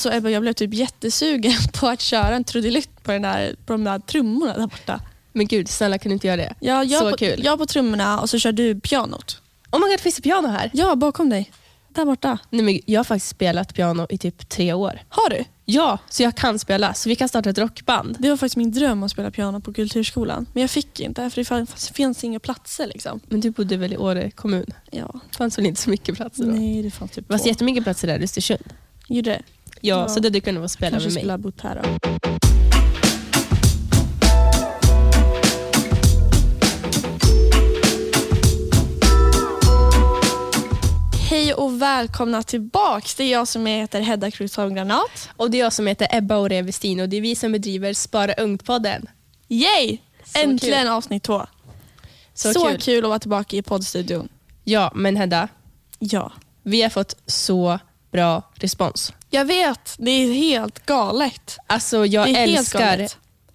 Alltså Ebba, jag blev typ jättesugen på att köra en trudelutt på, den där, på de där trummorna där borta. Men gud, snälla kan du inte göra det? Ja, jag, Så på, kul. jag på trummorna och så kör du pianot. Oh my god, finns det piano här? Ja, bakom dig. Där borta. Nej, men jag har faktiskt spelat piano i typ tre år. Har du? Ja, så jag kan spela. Så vi kan starta ett rockband. Det var faktiskt min dröm att spela piano på kulturskolan. Men jag fick inte, för det fanns, finns inga platser. liksom. Men du bodde väl i Åre kommun? Ja. Det fanns väl inte så mycket platser då? Nej, det fanns typ Det fanns två. jättemycket platser där i Östersund. Gjorde det? Ja, så det du kunde vara spela Kanske med mig. skulle ha bott här då. Hej och välkomna tillbaks. Det är jag som heter Hedda Krugsholm Granat. Och det är jag som heter Ebba Orén Westin och det är vi som bedriver Spara Ungt-podden. Yay! Så Äntligen kul. avsnitt två. Så, Så, kul. kul. att vara tillbaka i poddstudion. Ja, men Hedda, Ja. vi har fått så bra respons. Jag vet, det är helt galet. Alltså jag älskar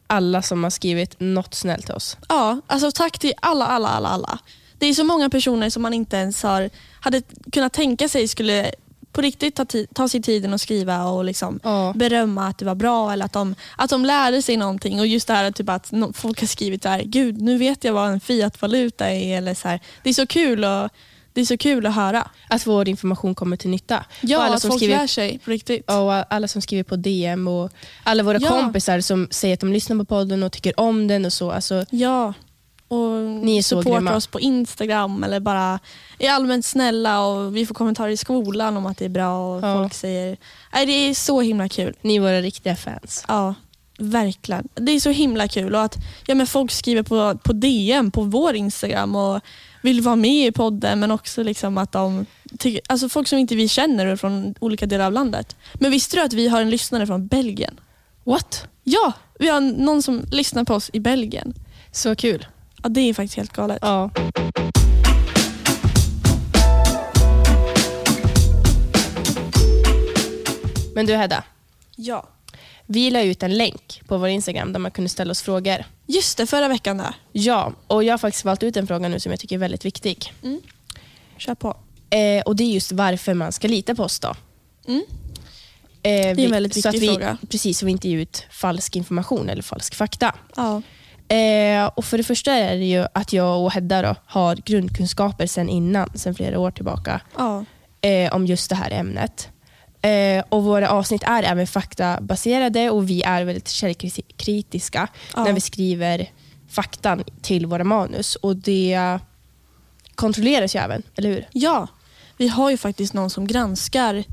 alla som har skrivit något snällt till oss. Ja, alltså tack till alla, alla, alla, alla. Det är så många personer som man inte ens har, hade kunnat tänka sig skulle på riktigt ta, ta sig tiden att skriva och liksom Ja. berömma att det var bra eller att de, att de lärde sig någonting. Och just det här typ att folk har skrivit så här, gud nu vet jag vad en fiatvaluta är. Eller så här. Det är så kul och, det är så kul att höra. Att vår information kommer till nytta. Ja, och alla att som folk skriver lär sig på riktigt. och alla som skriver på DM och alla våra Ja. kompisar som säger att de lyssnar på podden och tycker om den och så. Alltså, Ja, och Ni är så supportar oss på Instagram eller bara är allmänt snälla och vi får kommentarer i skolan om att det är bra och Ja. folk säger... Nej, det är så himla kul. ni är våra riktiga fans. Ja, verkligen. Det är så himla kul och att ja, men folk skriver på, på DM på vår Instagram och vill vara med i podden men också liksom att de tycker, alltså folk som inte vi känner från olika delar av landet. Men visste du att vi har en lyssnare från Belgien? What? Ja, vi har någon som lyssnar på oss i Belgien. Så kul. Ja, det är faktiskt helt galet. Ja. Men du Hedda, Ja. Vi la ut en länk på vår Instagram där man kunde ställa oss frågor. Just det, förra veckan där. Ja, och jag har faktiskt valt ut en fråga nu som jag tycker är väldigt viktig. Kör på. Eh, och Det är just varför man ska lita på oss. då. Mm. Eh, Det är en väldigt så att viktig vi, fråga. Precis, så vi inte ger ut falsk information eller falsk fakta. Ja. Eh, och För det första är det ju att jag och Hedda då, har grundkunskaper sen innan, sen flera år tillbaka, ja. eh, om just det här ämnet. Eh, och Våra avsnitt är även faktabaserade och vi är väldigt källkritiska Ja. när vi skriver faktan till våra manus. Och Det kontrolleras ju även, eller hur? Ja, vi har ju faktiskt någon som granskar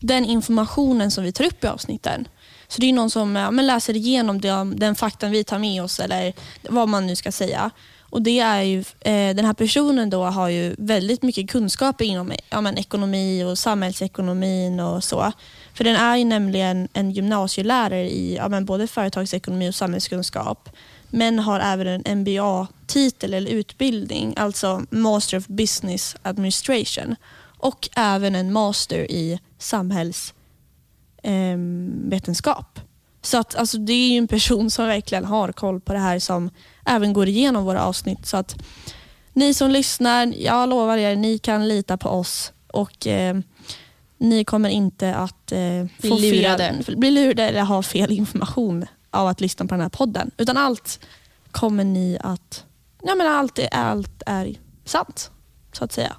den informationen som vi tar upp i avsnitten. Så det är någon som ja, läser igenom den, den faktan vi tar med oss eller vad man nu ska säga. Och det är ju, eh, Den här personen då har ju väldigt mycket kunskaper inom ja, men ekonomi och samhällsekonomin och så. För den är ju nämligen en gymnasielärare i ja, men både företagsekonomi och samhällskunskap. Men har även en MBA-titel eller utbildning, alltså Master of Business Administration. Och även en master i samhällsvetenskap. Ehm, så att, alltså, det är ju en person som verkligen har koll på det här som även går igenom våra avsnitt. Så att ni som lyssnar, jag lovar er, ni kan lita på oss och eh, ni kommer inte att eh, Bli få lurade. fel, bli lurade eller ha fel information av att lyssna på den här podden. Utan allt kommer ni att... Ja, men allt, är, allt är sant, så att säga.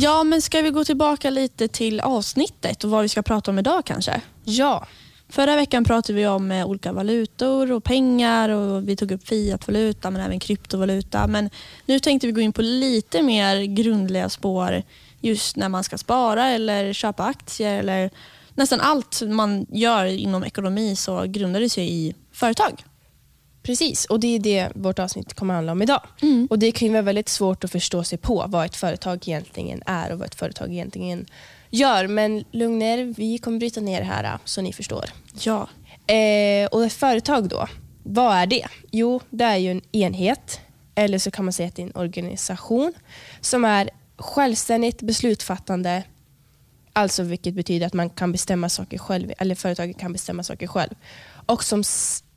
Ja, men ska vi gå tillbaka lite till avsnittet och vad vi ska prata om idag kanske? Ja. Förra veckan pratade vi om eh, olika valutor och pengar och vi tog upp fiatvaluta men även kryptovaluta. Men nu tänkte vi gå in på lite mer grundliga spår just när man ska spara eller köpa aktier eller nästan allt man gör inom ekonomi så grundar det sig i företag. Precis, och det är det vårt avsnitt kommer handla om idag. Mm. Och Det kan ju vara väldigt svårt att förstå sig på vad ett företag egentligen är och vad ett företag egentligen gör. Men lugn er, vi kommer bryta ner det här äh, så ni förstår. Ja. Eh, och ett företag då, vad är det? Jo, det är ju en enhet, eller så kan man säga att det är en organisation som är självständigt beslutsfattande, alltså vilket betyder att man kan bestämma saker själv, eller företaget kan bestämma saker själv. Och som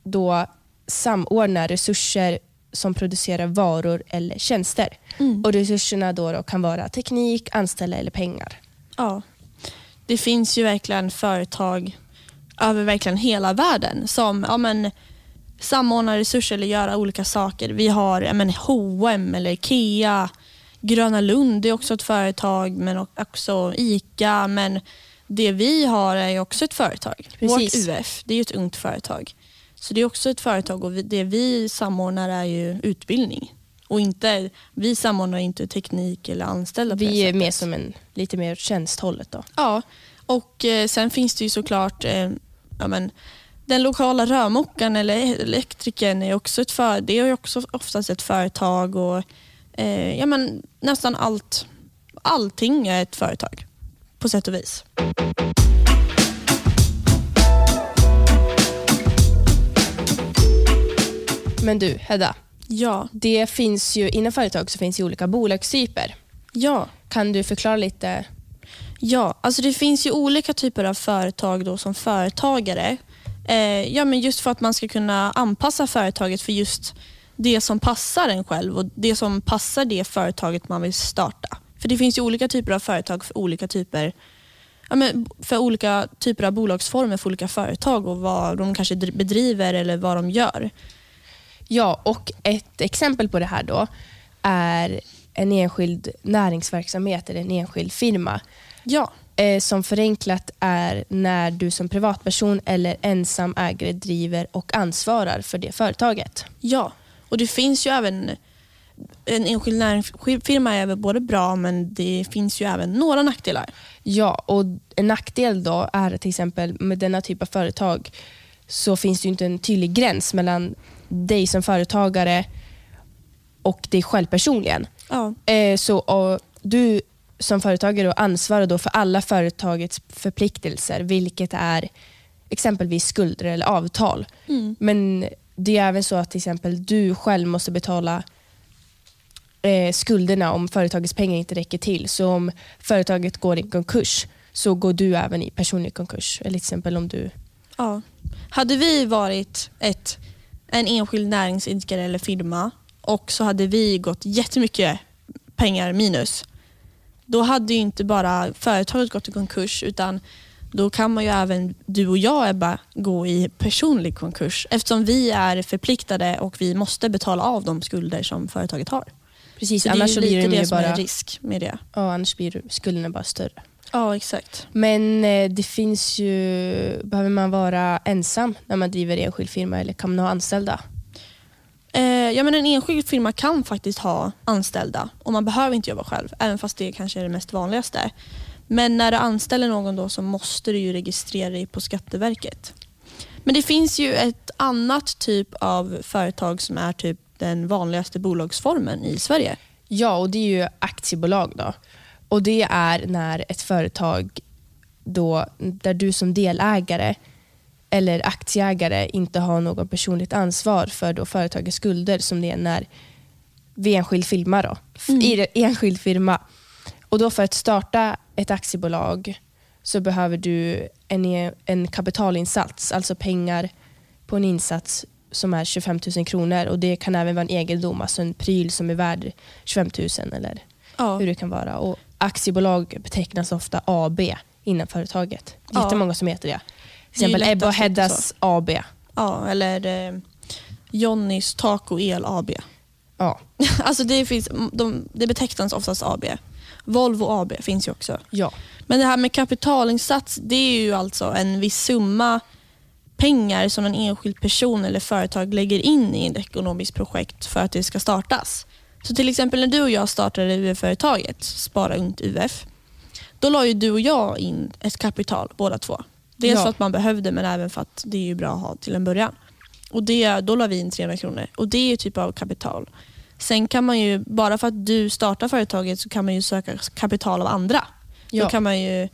då samordnar resurser som producerar varor eller tjänster. Mm. Och Resurserna då, då kan vara teknik, anställda eller pengar. Ja. Det finns ju verkligen företag över verkligen hela världen som ja, men, samordnar resurser eller gör olika saker. Vi har ja, men, H&M eller Ikea, Gröna Lund är också ett företag, men också ICA. Men det vi har är också ett företag. Precis. Vårt UF, det är ett ungt företag. Så det är också ett företag och vi- det vi samordnar är ju utbildning. Och inte, vi samordnar inte teknik eller anställda Vi är mer som en lite mer tjänsthållet då. Ja, och eh, sen finns det ju såklart eh, ja, men, den lokala rörmokaren eller elektrikern är också ett för, det är också oftast ett företag och eh, ja, men, nästan allt, allting är ett företag på sätt och vis. Men du, Hedda. Ja, Det finns ju, inom företag så finns ju olika bolagstyper. ja. Kan du förklara lite? Ja, alltså det finns ju olika typer av företag då som företagare. Eh, ja, men just för att man ska kunna anpassa företaget för just det som passar en själv och det som passar det företaget man vill starta. För det finns ju olika typer av företag för olika typer ja, men för olika typer av bolagsformer för olika företag och vad de kanske dr- bedriver eller vad de gör. Ja, och ett exempel på det här då är en enskild näringsverksamhet eller en enskild firma. Ja, Eh, som förenklat är när du som privatperson eller ensam ägare driver och ansvarar för det företaget. ja. Och det finns ju även en enskild näringsfirma är väl både bra men det finns ju även några nackdelar. Ja, och en nackdel då är till exempel med denna typ av företag så finns det inte en tydlig gräns mellan dig som företagare och dig själv personligen. Ja, Eh, så du som företagare då ansvarar då för alla företagets förpliktelser, vilket är exempelvis skulder eller avtal. Mm. Men det är även så att till exempel du själv måste betala eh, skulderna om företagets pengar inte räcker till. Så om företaget går i konkurs så går du även i personlig konkurs. Eller till exempel om du... Ja. Hade vi varit ett, en enskild näringsidkare eller firma och så hade vi gått jättemycket pengar minus, då hade ju inte bara företaget gått i konkurs utan då kan man ju även, du och jag Ebba, gå i personlig konkurs eftersom vi är förpliktade och vi måste betala av de skulder som företaget har. Precis, Så det är annars så blir lite de det ju som är bara, risk med det. ja, annars blir skulderna bara större. Ja, exakt. Men eh, det finns ju... Behöver man vara ensam när man driver enskild firma eller kan man ha anställda? Eh, ja, men en enskild firma kan faktiskt ha anställda och man behöver inte jobba själv, även fast det kanske är det mest vanligaste. Men när du anställer någon då så måste du ju registrera dig på Skatteverket. Men det finns ju ett annat typ av företag som är typ den vanligaste bolagsformen i Sverige. Ja, och det är ju aktiebolag. då. Och Det är när ett företag då, där du som delägare eller aktieägare inte har någon personligt ansvar för då företagets skulder som det är när vi enskild firma. Då. Mm. I enskild firma. Och då för att starta ett aktiebolag så behöver du en, en kapitalinsats, alltså pengar på en insats som är 25 000 kronor. Och Det kan även vara en egendom, alltså en pryl som är värd 25 000 eller Ja. hur det kan vara. Och aktiebolag betecknas ofta AB inom företaget. Ja. Jättemånga som heter det. Till exempel Ebba och Heddas AB. Ja, eller eh, Johnnys Taco El AB. Ja. Alltså det, finns, de, det betecknas oftast AB. Volvo AB finns ju också. ja. Men det här med kapitalinsats, det är ju alltså en viss summa pengar som en enskild person eller företag lägger in i ett ekonomiskt projekt för att det ska startas. Så till exempel när du och jag startade UF-företaget, Spara Ungt UF, då la ju du och jag in ett kapital båda två. Dels Ja. för att man behövde men även för att det är ju bra att ha till en början. Och det, då la vi in 300 kronor och det är ju typ av kapital. Sen kan man ju, bara för att du startar företaget så kan man ju söka kapital av andra. Ja. Då kan man ju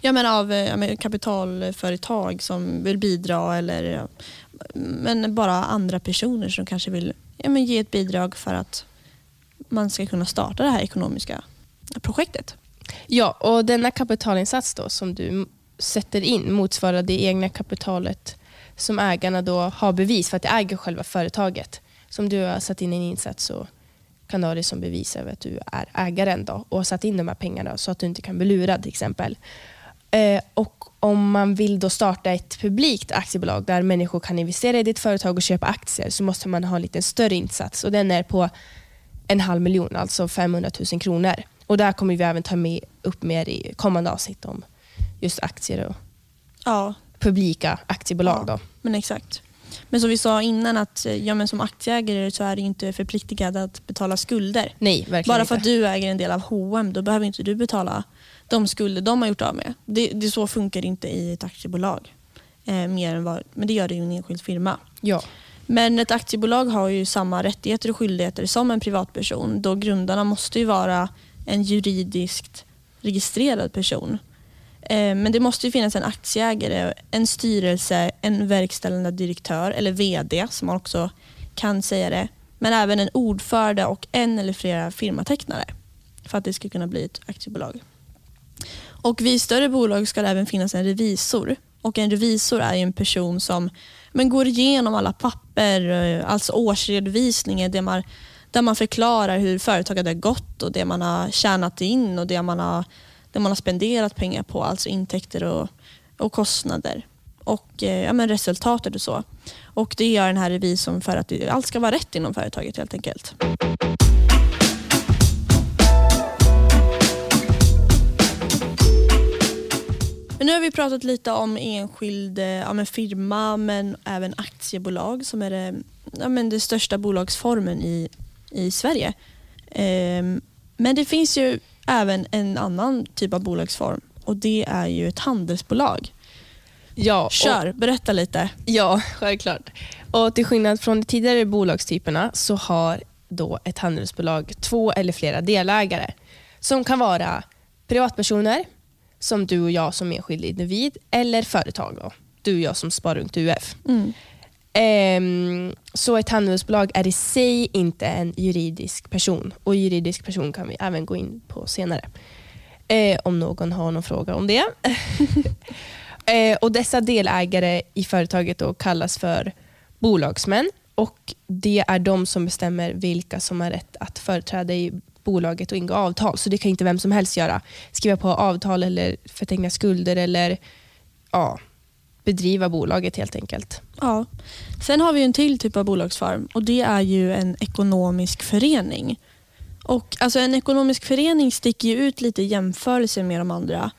ja, men av eh, ja, men kapitalföretag som vill bidra eller men bara andra personer som kanske vill ja, men ge ett bidrag för att man ska kunna starta det här ekonomiska projektet. ja, och denna kapitalinsats då som du sätter in motsvarar det egna kapitalet som ägarna då har bevis för att de äger själva företaget. som du har satt in en insats så kan du ha det som bevis över att du är ägaren då, och har satt in de här pengarna så att du inte kan bli lurad till exempel. Eh, och om man vill då starta ett publikt aktiebolag där människor kan investera i ditt företag och köpa aktier så måste man ha en lite större insats och den är på en halv miljon, alltså 500 000 kronor. Och där kommer vi även ta med, upp mer i kommande avsnitt om just aktier och Ja, publika aktiebolag. Ja. Då. men exakt. Men som vi sa innan, att eh, ja, men som aktieägare så är du inte förpliktigad att betala skulder. Nej, verkligen Bara för att inte. du äger en del av H&M då behöver inte du betala de skulder de har gjort av med. Det, det så funkar inte i ett aktiebolag. Eh, mer än vad, men det gör det i en enskild firma. Ja. Men ett aktiebolag har ju samma rättigheter och skyldigheter som en privatperson då grundarna måste ju vara en juridiskt registrerad person. Eh, Men det måste ju finnas en aktieägare, en styrelse, en verkställande direktör eller VD som man också kan säga det. Men även en ordförande och en eller flera firmatecknare för att det ska kunna bli ett aktiebolag. Och vid större bolag ska det även finnas en revisor. Och En revisor är ju en person som men går igenom alla papper, eh, alltså årsredovisningar där man, där man förklarar hur företaget har gått och det man har tjänat in och det man har, det man har spenderat pengar på, alltså intäkter och, och kostnader. Och eh, ja, men resultatet och så. Och Det gör den här revisorn för att allt ska vara rätt inom företaget helt enkelt. Nu har vi pratat lite om enskild eh, ja, men firma men även aktiebolag som är det, ja, men det största bolagsformen i, i Sverige. Ehm, men det finns ju även en annan typ av bolagsform och det är ju ett handelsbolag. Ja, och- Kör, berätta lite. Ja, självklart. Och till skillnad från de tidigare bolagstyperna så har då ett handelsbolag två eller flera delägare som kan vara privatpersoner, som du och jag som enskild individ, eller företag. Då. Du och jag som Sparungt UF. Mm. Ehm, så ett handelsbolag är i sig inte en juridisk person. Och juridisk person kan vi även gå in på senare. Eh, om någon har någon fråga om det. eh, och Dessa delägare i företaget då kallas för bolagsmän. Och Det är de som bestämmer vilka som har rätt att företräda i bolaget och ingå avtal. Så det kan inte vem som helst göra. Skriva på avtal eller förteckna skulder eller ja, bedriva bolaget helt enkelt. Ja. Sen har vi en till typ av bolagsform och det är ju en ekonomisk förening. Och alltså En ekonomisk förening sticker ju ut lite i jämförelse med de andra.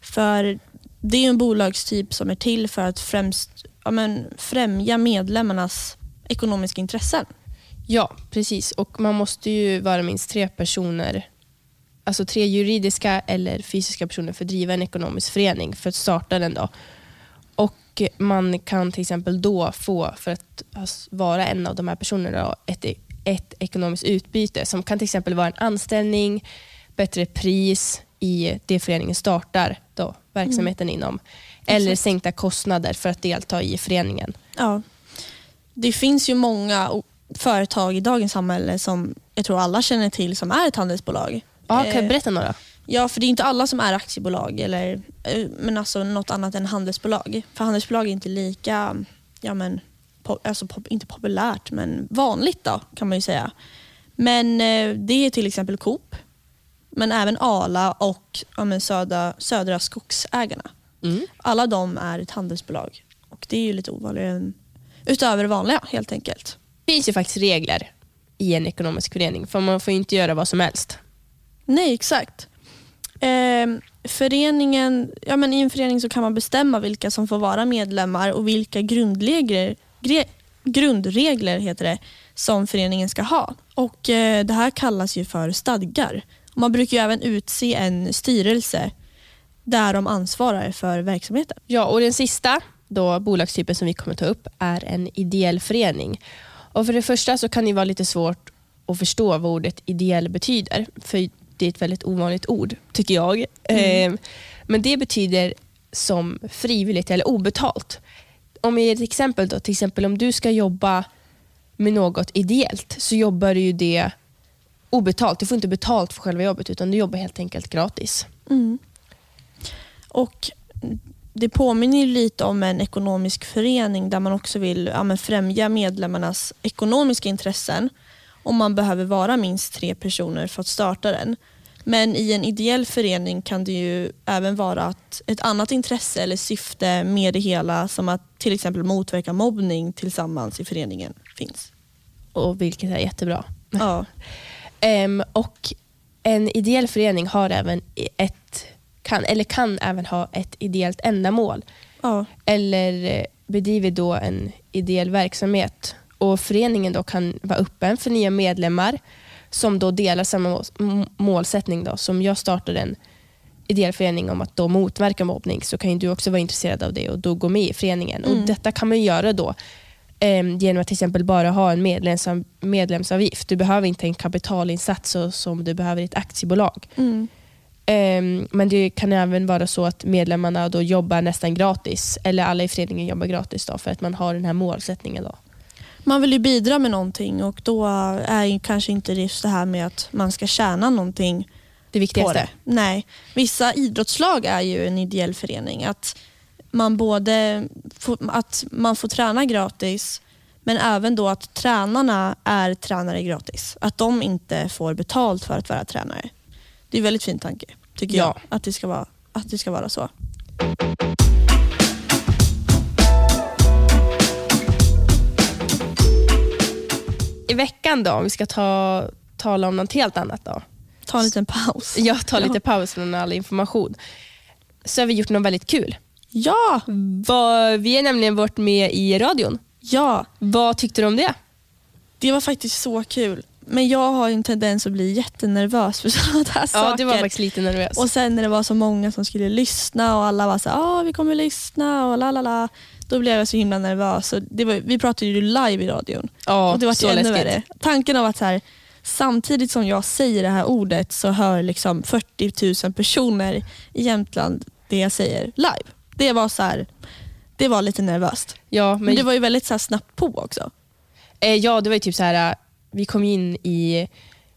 För det är en bolagstyp som är till för att främst ja, men, främja medlemmarnas ekonomiska intressen. Ja, precis. Och man måste ju vara minst tre personer, alltså tre juridiska eller fysiska personer för att driva en ekonomisk förening, för att starta den. då. Och man kan till exempel då få, för att vara en av de här personerna, då, ett, ett ekonomiskt utbyte som kan till exempel vara en anställning, bättre pris i det föreningen startar då, verksamheten inom, eller Exakt. sänkta kostnader för att delta i föreningen. Ja. Det finns ju många företag i dagens samhälle som jag tror alla känner till som är ett handelsbolag. Ja, kan Eh, du berätta några? Ja, för det är inte alla som är aktiebolag eller eh, men alltså något annat än handelsbolag. För handelsbolag är inte lika, ja men, po- alltså pop, inte populärt men vanligt då kan man ju säga. Men eh, det är till exempel Coop, men även Ala och ja, men södra, södra Skogsägarna. Mm. Alla de är ett handelsbolag och det är ju lite ovanligare än utöver det vanliga helt enkelt. Finns ju faktiskt regler i en ekonomisk förening, för man får ju inte göra vad som helst. Nej, exakt. Ehm, föreningen, ja, men I en förening så kan man bestämma vilka som får vara medlemmar och vilka grundregler, gre, grundregler heter det, som föreningen ska ha. Och eh, Det här kallas ju för stadgar. Man brukar även utse en styrelse där de ansvarar för verksamheten. Ja, och den sista då, bolagstypen som vi kommer ta upp är en ideell förening. Och för det första så kan det vara lite svårt att förstå vad ordet ideell betyder, för det är ett väldigt ovanligt ord, tycker jag. Eh, men det betyder som frivilligt eller obetalt. Om jag ger ett exempel, då, till exempel om du ska jobba med något ideellt så jobbar du ju det obetalt. Du får inte betalt för själva jobbet utan du jobbar helt enkelt gratis. Mm. Och det påminner lite om en ekonomisk förening där man också vill ja, främja medlemmarnas ekonomiska intressen och man behöver vara minst tre personer för att starta den. Men i en ideell förening kan det ju även vara att ett annat intresse eller syfte med det hela som att till exempel motverka mobbning tillsammans i föreningen finns. Och vilket är jättebra. Ja, Ehm, och En ideell förening har även ett, kan, eller kan även ha ett ideellt ändamål ja, eller eh, bedriver då en ideell verksamhet. Och Föreningen då kan vara öppen för nya medlemmar som då delar samma målsättning. Då. Som jag startade en ideell förening om att då motverka mobbning så kan du också vara intresserad av det och då gå med i föreningen. Och Detta kan man göra då eh, genom att till exempel bara ha en medlems medlemsavgift. Du behöver inte en kapitalinsats så, som du behöver i ett aktiebolag. mm, men det kan även vara så att medlemmarna då jobbar nästan gratis, eller alla i föreningen jobbar gratis då, för att man har den här målsättningen. Då. Man vill ju bidra med någonting och då är kanske inte just det här med att man ska tjäna någonting Det viktigaste. det. Nej. Vissa idrottslag är ju en ideell förening. Att man både får, att man får träna gratis men även då att tränarna är tränare gratis. Att de inte får betalt för att vara tränare. Det är en väldigt fin tanke tycker Ja. jag. Att det, ska vara, att det ska vara så. I veckan då, om vi ska ta, tala om något helt annat då. Ta en liten paus. Jag tar lite Ja. paus från all information. Så har vi gjort något väldigt kul. Ja! Vad- Vi har nämligen varit med i radion. Ja! Vad tyckte du om det? Det var faktiskt så kul. Men jag har ju en tendens att bli jättenervös för sådana här saker. Ja, du var faktiskt lite nervös. Och sen när det var så många som skulle lyssna och alla var så här, ah, vi kommer lyssna och la la la. Då blev jag så himla nervös. Och det var, vi pratade ju live i radion. ja, och det var så ännu läskigt. värre. Tanken av att så här, samtidigt som jag säger det här ordet så hör liksom 40 000 personer i Jämtland det jag säger live. Det var så här, det var lite nervöst. Ja, Men, men, det var ju väldigt så här snabbt på också. eh, ja, det var ju typ så här. Vi kom in i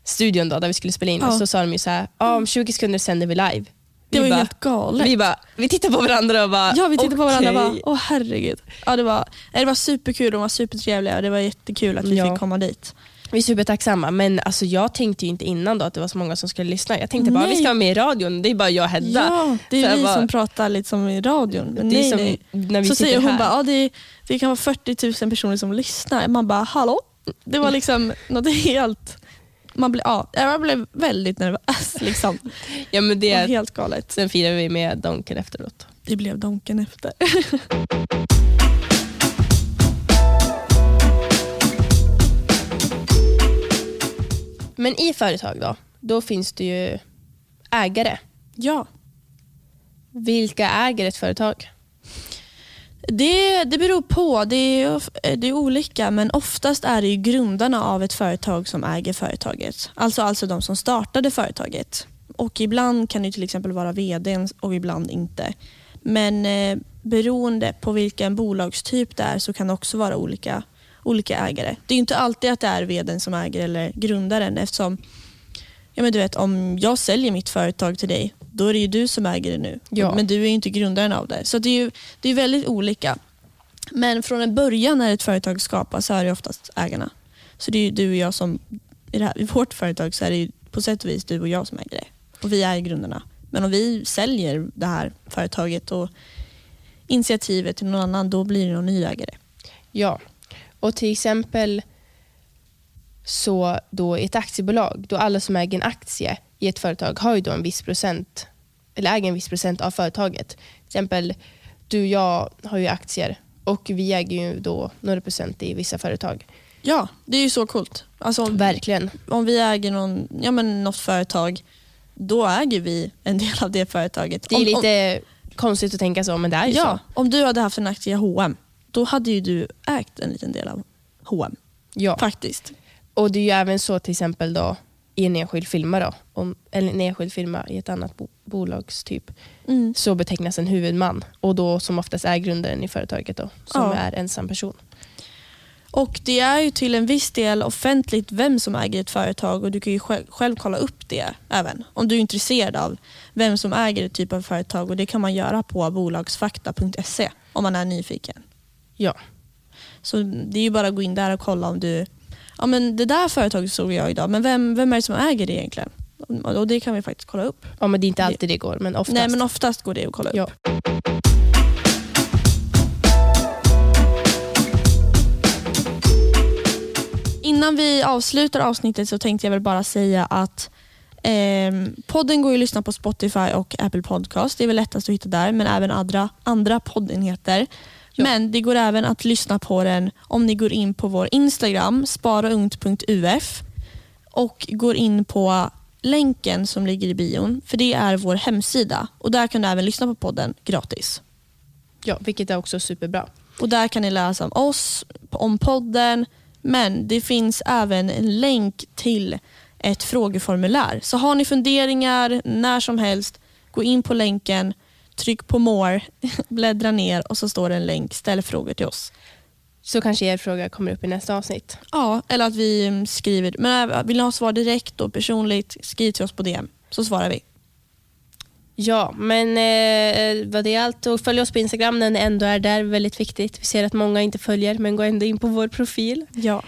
studion då, där vi skulle spela in Ja. och så sa de ju så här, ah, om 20 sekunder sänder vi live. Det vi var ju bara, helt galet. vi, bara, vi tittade på varandra och bara, Ja, vi tittade på varandra och bara, åh herregud. Ja, det, var, det var superkul, de var supertrevliga och det var jättekul att vi Ja. fick komma dit. Vi är supertacksamma, men alltså, jag tänkte ju inte innan då att det var så många som skulle lyssna. Jag tänkte bara, Nej. vi ska vara med i radion, det är bara jag och Hedda. Ja, det Så är jag vi bara- som pratar lite som i radion. Men nej, som nej. när vi Så säger hon här. bara, ja, det, det kan vara 40 000 personer som lyssnar. Man bara, hallå? Det var liksom något helt... Man blev, ja, jag blev väldigt nervös. Liksom. ja, men Det var helt galet. sen firar vi med Donken efteråt. Det blev Donken efter. Men i företag då, då finns det ju ägare. Ja. Vilka äger ett företag? Det, det beror på. Det är, eh, det är olika men oftast är det ju grundarna av ett företag som äger företaget. Alltså, alltså de som startade företaget. Och Ibland kan det till exempel vara vdn och ibland inte. Men eh, beroende på vilken bolagstyp det är så kan det också vara olika, olika ägare. Det är inte alltid att det är vdn som äger eller grundaren eftersom Ja, men du vet, om jag säljer mitt företag till dig, då är det ju du som äger det nu. Ja. Men du är ju inte grundaren av det. Så det är ju det är väldigt olika. Men från en början när ett företag skapas så är det oftast ägarna. Så det är ju du och jag som, i, här, i vårt företag så är det på sätt och vis du och jag som äger det. Och vi är grundarna. Men om vi säljer det här företaget och initiativet till någon annan, då blir det någon ny ägare. Ja, och till exempel så då i ett aktiebolag, då alla som äger en aktie i ett företag har ju då en viss procent, eller äger en viss procent av företaget. Till exempel du och jag har ju aktier och vi äger ju då några procent i vissa företag. Ja, det är ju så coolt. Alltså, om, Verkligen. om vi äger någon, ja, men något företag, då äger vi en del av det företaget. Det är om, lite konstigt att tänka så, men det är om, ju ja, så. om du hade haft en aktie i H&M då hade ju du ägt en liten del av H&M Ja. faktiskt. Och det är ju även så till exempel då i en enskild firma då, om, eller en enskild firma i ett annat bo, bolagstyp Mm. så betecknas en huvudman och då som oftast är grundaren i företaget då, som Ja. är ensam person. Och Det är ju till en viss del offentligt vem som äger ett företag och du kan ju själv, själv kolla upp det även om du är intresserad av vem som äger ett typ av företag och det kan man göra på bolagsfakta.se om man är nyfiken. Ja. Så det är ju bara att gå in där och kolla om du, ja men det där företaget såg jag idag, men vem, vem är det som äger det egentligen? Och det kan vi faktiskt kolla upp. ja, men det är inte alltid det går, men oftast. Nej men oftast går det att kolla upp. Ja. Innan vi avslutar avsnittet så tänkte jag väl bara säga att eh, podden går ju att lyssna på Spotify och Apple Podcast. Det är väl lättast att hitta där, men även andra, andra poddenheter. Ja. Men det går även att lyssna på den om ni går in på vår Instagram, sparaungt.uf och går in på länken som ligger i bion, för det är vår hemsida. Och Där kan du även lyssna på podden gratis. ja, vilket är också superbra. Och Där kan ni läsa om oss, om podden, men det finns även en länk till ett frågeformulär. Så har ni funderingar när som helst, gå in på länken, tryck på more, bläddra ner och så står det en länk, ställ frågor till oss. Så kanske er fråga kommer upp i nästa avsnitt. Ja, eller att vi skriver. Men äh, vill ni ha svar direkt och personligt, skriv till oss på DM så svarar vi. Ja, men eh, vad det är allt. Och följ oss på Instagram när ni ändå är där. Väldigt viktigt. Vi ser att många inte följer, men gå ändå in på vår profil. Ja.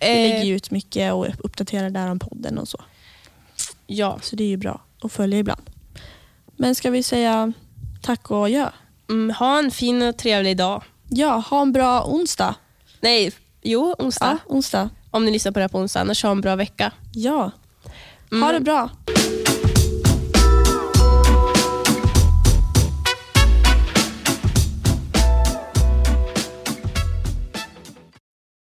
Vi Eh, lägger ju ut mycket och uppdaterar där om podden och så. ja, Så det är ju bra att följa ibland. Men ska vi säga tack och adjö? mm, ha en fin och trevlig dag. Ja, ha en bra onsdag. Nej, jo, onsdag. Ja, onsdag. Om ni lyssnar på det här på onsdag. Annars ha en bra vecka. Ja. Ha Mm. det bra.